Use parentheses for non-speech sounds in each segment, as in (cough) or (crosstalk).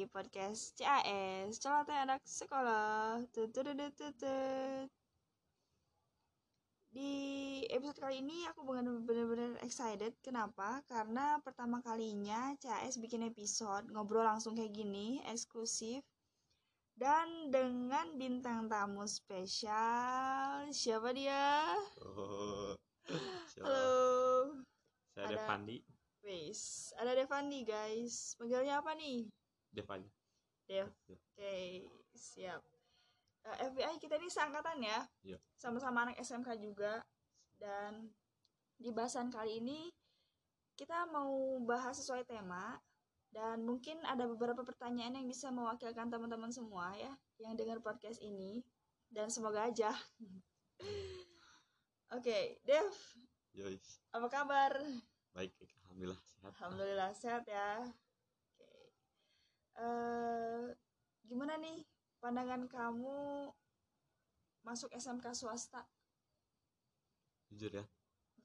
di podcast CAS, Celoteh Anak Sekolah. Di episode kali ini aku benar-benar excited. Kenapa? Karena pertama kalinya CAS bikin episode ngobrol langsung kayak gini, eksklusif. Dan dengan bintang tamu spesial. Siapa dia? Oh, siapa? Halo. Saya ada- Devandi. Wes, ada Devandi guys. Panggilnya apa nih? Dev. Ya. Oke, siap. Eh, FBI kita ini seangkatan ya. Iya. Sama-sama anak SMK juga. Dan di bahasan kali ini kita mau bahas sesuai tema dan mungkin ada beberapa pertanyaan yang bisa mewakilkan teman-teman semua ya yang dengar podcast ini dan semoga aja. (laughs) Oke, Dev, Yois. apa kabar? Baik, alhamdulillah sehat. Alhamdulillah sehat ya. Eh, gimana nih pandangan kamu masuk SMK swasta? Jujur ya,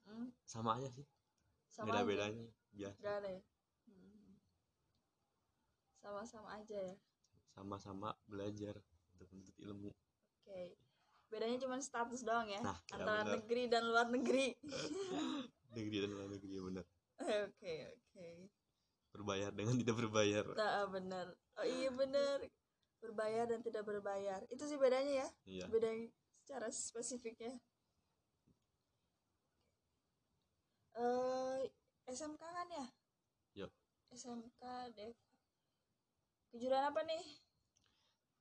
Mm, sama aja sih. sama Beda aja. bedanya biasa. Gak ada ya? Hmm. Sama-sama aja ya. Sama-sama belajar untuk menuntut ilmu. Oke. Bedanya cuma status doang ya, Nah, ya antara benar. negeri dan luar negeri. (laughs) Negeri dan luar negeri ya benar. Oke, oke. Berbayar dengan (laughs) tidak berbayar. Nah, benar. Oh iya benar. Berbayar dan tidak berbayar. Itu sih bedanya ya. Iya. beda secara spesifiknya eh SMK kan ya Yuk. SMK Dev kejuruan apa nih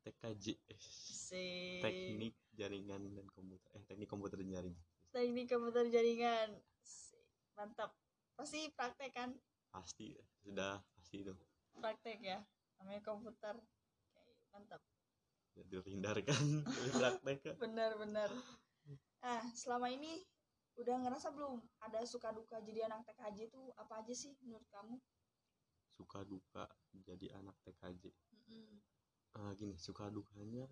TKJ. si Teknik jaringan dan komputer. Eh, teknik komputer dan jaringan. teknik komputer jaringan mantap pasti praktek kan Pasti sudah pasti itu. praktek ya namanya komputer Oke, mantap Tidak terhindarkan (laughs) dari praktek. kan. benar-benar ah selama ini udah ngerasa belum ada suka duka jadi anak TKJ itu apa aja sih menurut kamu Suka duka jadi anak TKJ. Mm-mm. eh, gini suka dukanya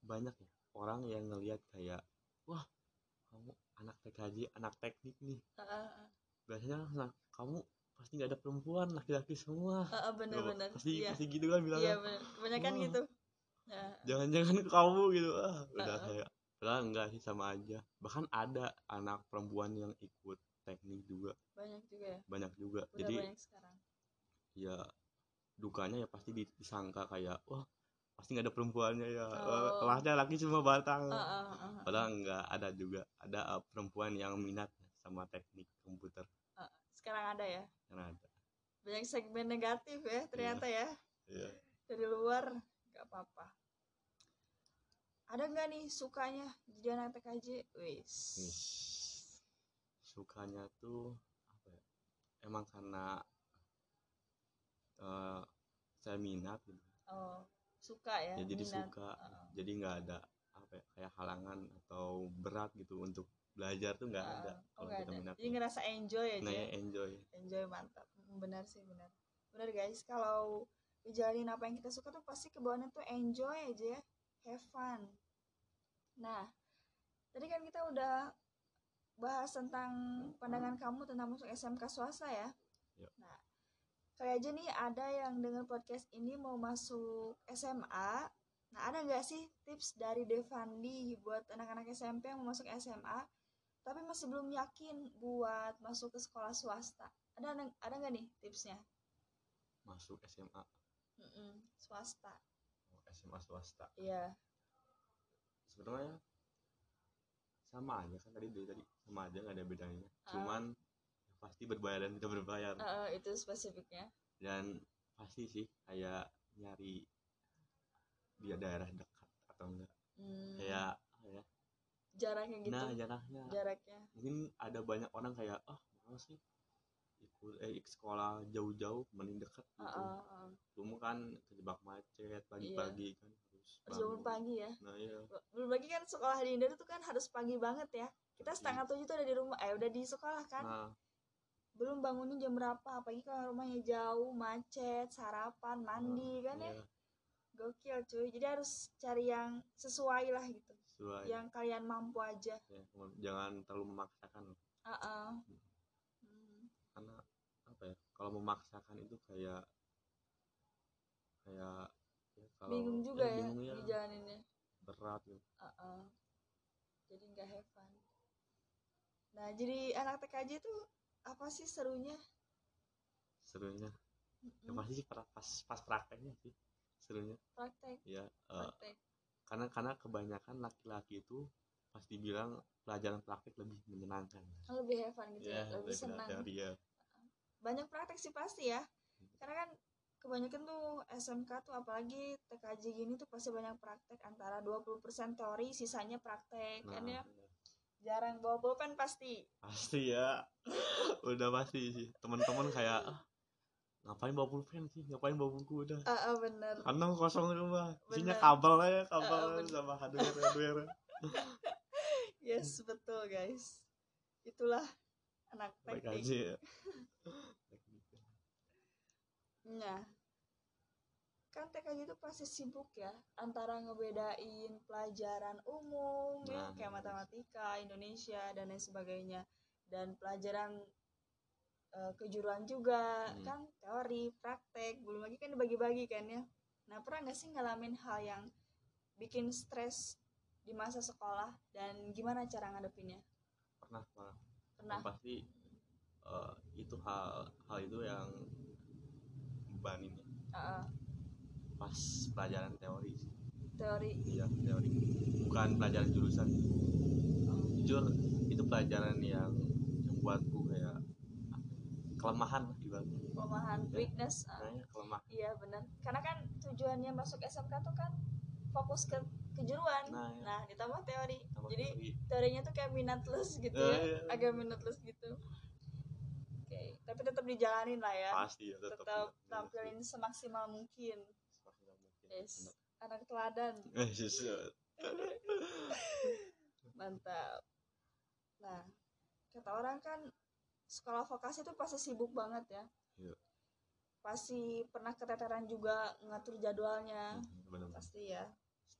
banyak ya orang yang ngelihat kayak wah kamu anak TKJ anak teknik nih Ah, ah, ah. biasanya nah, kamu pasti nggak ada perempuan laki-laki semua. Ah, ah, bener-bener pasti iya. pasti gitu kan bilangnya. Iya bener. Kebanyakan Wah. gitu. Nah, jangan-jangan kamu gitu. Ah udah Ah. kayak padahal enggak sih sama aja. Bahkan ada anak perempuan yang ikut teknik juga. Banyak juga ya? Banyak juga. Udah jadi banyak sekarang? ya dukanya ya pasti di- disangka kayak wah pasti nggak ada perempuannya ya. Oh. kelasnya laki semua batang. Ah, ah, ah, ah. padahal nggak ada juga. Ada uh, perempuan yang minat sama teknik komputer sekarang ada ya? Yang ada. Banyak segmen negatif ya ternyata ya. Iya. dari luar nggak apa-apa. Ada nggak nih sukanya jadi anak TKJ wis. Sukanya tuh apa ya? Emang karena uh, saya minat gitu. Oh suka ya ya jadi minat. suka. Ah, jadi nggak ada apa ya, kayak halangan atau berat gitu untuk belajar tuh nggak ah. ada oh kalau kita ada. minat jadi ngerasa enjoy aja nah ya? ya enjoy. Enjoy mantap. Mm, benar sih benar. Benar guys. Kalau ngejalanin apa yang kita suka tuh pasti kebawaannya tuh enjoy aja ya. Have fun. Nah tadi kan kita udah bahas tentang pandangan kamu tentang masuk SMK swasta ya. Yuk. nah kali aja nih ada yang dengar podcast ini mau masuk SMA nah ada nggak sih tips dari Devandi buat anak-anak SMP yang mau masuk SMA tapi masih belum yakin buat masuk ke sekolah swasta. Ada ada nggak nih tipsnya? Masuk SMA Mm-mm, swasta. Oh, SMA swasta. Iya. Sebenarnya sama aja kan tadi dari tadi. Sama aja nggak ada bedanya. Ah. cuman pasti berbayar dan tidak berbayar. Eh, itu spesifiknya. Dan pasti sih kayak nyari di daerah dekat atau enggak. Hmm, kayak ya jaraknya gitu. Nah jaraknya jaraknya. Mungkin ada banyak orang kayak ah mau sih ikut eh sekolah jauh-jauh mending dekat gitu. Ah, ah. cuma kan kejebak macet pagi-pagi kan harus bangun pagi ya. Nah iya. Belum lagi kan sekolah di Indo tuh kan harus pagi banget ya. Kita setengah tujuh tuh udah di rumah eh udah di sekolah kan. Nah. Belum bangunnya jam berapa apalagi kalau rumahnya jauh macet sarapan mandi kan ya. iya, gokil cuy. Jadi harus cari yang sesuai lah gitu sesuai. Yang kalian mampu aja. Ya, jangan terlalu memaksakan. Ah, ah. Hmm. karena apa ya kalau memaksakan itu kayak kayak ya, kalau bingung juga ya, bingung ya, dijalaninnya. Berat gitu. Uh-uh. jadi nggak have fun. Nah jadi anak TKJ itu apa sih serunya? Serunya? Yang Mm-mm, pasti sih pas pas prakteknya sih serunya. Praktek. Ya eh, praktek karena karena kebanyakan laki-laki itu pasti bilang pelajaran praktek lebih menyenangkan. Oh, lebih have fun gitu ya, ya lebih senang. ya banyak praktek sih pasti ya. Karena kan kebanyakan tuh SMK tuh apalagi TKJ gini tuh pasti banyak praktek antara 20% teori sisanya praktek kan nah ya? jarang bawa pulpen pasti. Pasti ya. (laughs) Udah pasti sih. Teman-teman kayak "Ah, ngapain bawa pulpen sih? Ngapain bawa buku? Udah. Ah ah, bener. Kantong kosong rumah. Isinya kabel aja kabel Ah, aja bener. sama hardware hardware (laughs) yes betul guys. Itulah anak teknik aja ya. (laughs) Nah, kan TKJ itu pasti sibuk ya antara ngebedain pelajaran umum ya Nah, kayak iya. matematika, Indonesia dan lain sebagainya. Dan pelajaran eh, kejuruan juga Hmm. kan teori, praktek, belum lagi kan dibagi-bagi kan ya. Nah, pernah nggak sih ngalamin hal yang bikin stres di masa sekolah dan gimana cara ngadepinnya? pernah pernah Pernah? Yang pasti eh, itu hal hal itu yang bebanin ya. Heeh, pas pelajaran teori sih. teori. iya teori bukan pelajaran jurusan Oh, jujur itu pelajaran yang buatku kayak apa ya, kelemahan ibaratnya kelemahan, Ya. weakness. kelemahan Iya benar. Karena kan tujuannya masuk SMK tuh kan fokus ke kejuruan. Nah, Nah, iya. ditambah teori. Jadi teori. teorinya tuh kayak minutless gitu Eh, ya. iya. Agak minutless gitu. Oke, tapi tetap dijalanin lah ya. pasti ya tetap Tetap tampilin semaksimal mungkin. Yes. Anak teladan. (laughs) eh Mantap. Nah, kata orang kan sekolah vokasi tuh pasti sibuk banget ya. Iya. Pasti pernah keteteran juga ngatur jadwalnya. benar Pasti ya.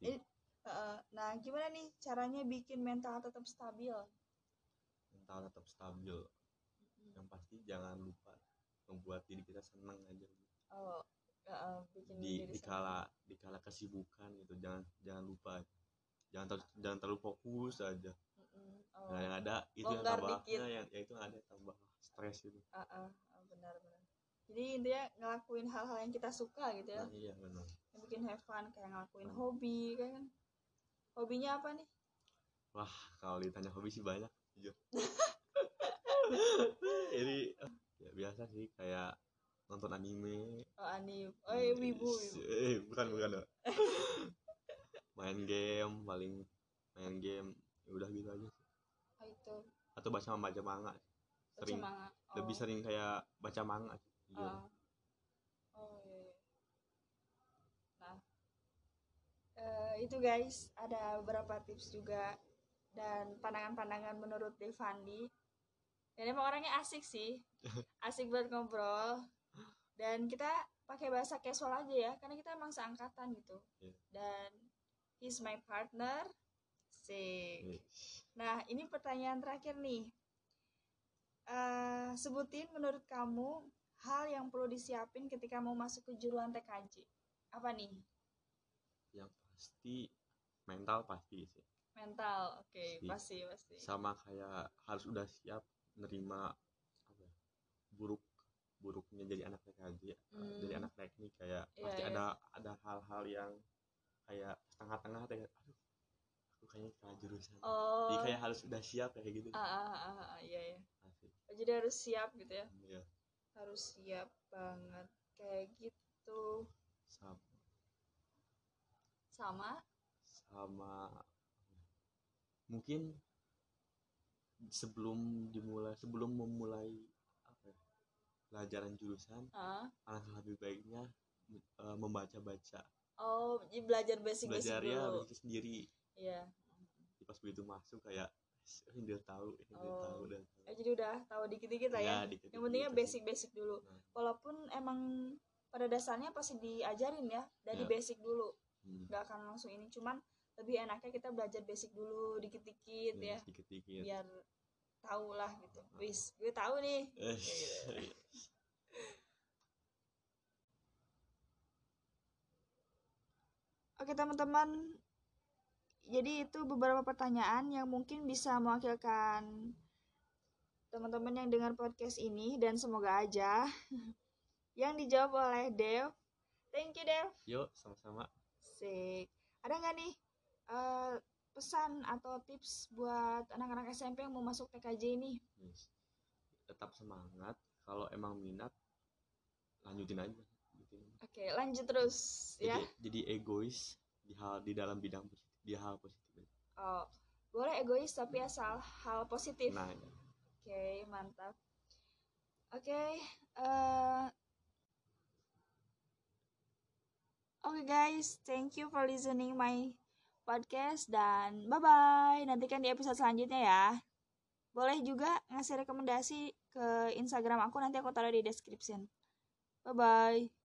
Ini Heeh. nah, gimana nih caranya bikin mental tetap stabil? mental tetap stabil yang pasti jangan lupa membuat diri kita senang aja Oh, heeh, bikin di diri dikala dikala kesibukan gitu jangan jangan lupa jangan terlalu jangan terlalu fokus aja. Oh, nah yang ada itu yang Longgar tambah dikit. nah, yang ya itu yang ada tambah stres itu heeh, oh, benar benar. Jadi intinya ngelakuin hal-hal yang kita suka gitu ya, nah iya benar yang bikin have fun kayak ngelakuin Hmm. hobi kan. Hobinya apa nih? wah kalau ditanya hobi sih banyak jujur (laughs) ini ya biasa sih kayak nonton anime Oh, anime. Oh, iya, wibu, Yes. wibu. eh bukan bukan (laughs) main game paling main game ya udah gitu aja sih. Oh, itu. atau baca baca manga Baca sering manga. Oh. lebih sering kayak baca manga sih, jujur. Ah. Oh iya. iya. Nah, eh, itu guys ada beberapa tips juga dan pandangan-pandangan menurut Devandi. Dan emang orangnya asik sih, (laughs) asik buat ngobrol. Dan kita pakai bahasa casual aja ya, karena kita emang seangkatan gitu. Iya. Dan he's my partner. Sik. Yes. Nah, ini pertanyaan terakhir nih. Eh, sebutin menurut kamu hal yang perlu disiapin ketika mau masuk ke juruan TKJ. Apa nih? yang pasti mental pasti sih Mental. Oke, Pasti. pasti, pasti. sama kayak harus udah siap nerima apa ya, buruk buruknya jadi anak TKJ Hmm. jadi anak teknik kayak Iya, pasti iya. ada ada hal-hal yang kayak setengah-tengah kayak aduh aku kayaknya salah jurusan Oh. jadi kayak harus udah siap kayak gitu Ah, ah, ah, ah, iya, iya. Asik. Jadi harus siap gitu ya. Iya, Harus siap banget. Kayak gitu. sama Sama sama mungkin sebelum dimulai sebelum memulai apa ya, pelajaran jurusan ah. alangkah lebih baiknya eh, membaca-baca Oh, jadi belajar basic-basic belajar ya basic sendiri Iya. Pas begitu masuk kayak "Eh, dia tahu ini dia Oh. tahu dan tahu Eh, jadi udah tahu dikit-dikit lah ya. Ya, dikit-dikit Yang pentingnya basic-basic dulu. Nah, walaupun emang pada dasarnya pasti diajarin ya dari Ya. basic dulu hmm, nggak akan langsung ini cuman lebih enaknya kita belajar basic dulu dikit-dikit ya, ya sedikit-sedikit biar tahu lah gitu wis gue tahu nih Eh, Kayak gitu. Oke teman-teman, jadi itu beberapa pertanyaan yang mungkin bisa mewakilkan teman-teman yang dengar podcast ini dan semoga aja (laughs) yang dijawab oleh Dev. Thank you Dev. Yuk, sama-sama. Sik. Ada nggak nih uh, pesan atau tips buat anak-anak SMP yang mau masuk TKJ ini? Yes. Tetap semangat. Kalau emang minat, lanjutin aja. Gitu. Oke, lanjut terus Jadi, ya. jadi egois di hal di dalam bidang di hal positif. Oh, boleh egois tapi asal hal positif. Nah, ya. Oke, mantap. Oke, eh, Oke guys, thank you for listening my podcast dan bye bye. Nantikan di episode selanjutnya ya. Boleh juga ngasih rekomendasi ke Instagram aku nanti aku taruh di description. Bye bye.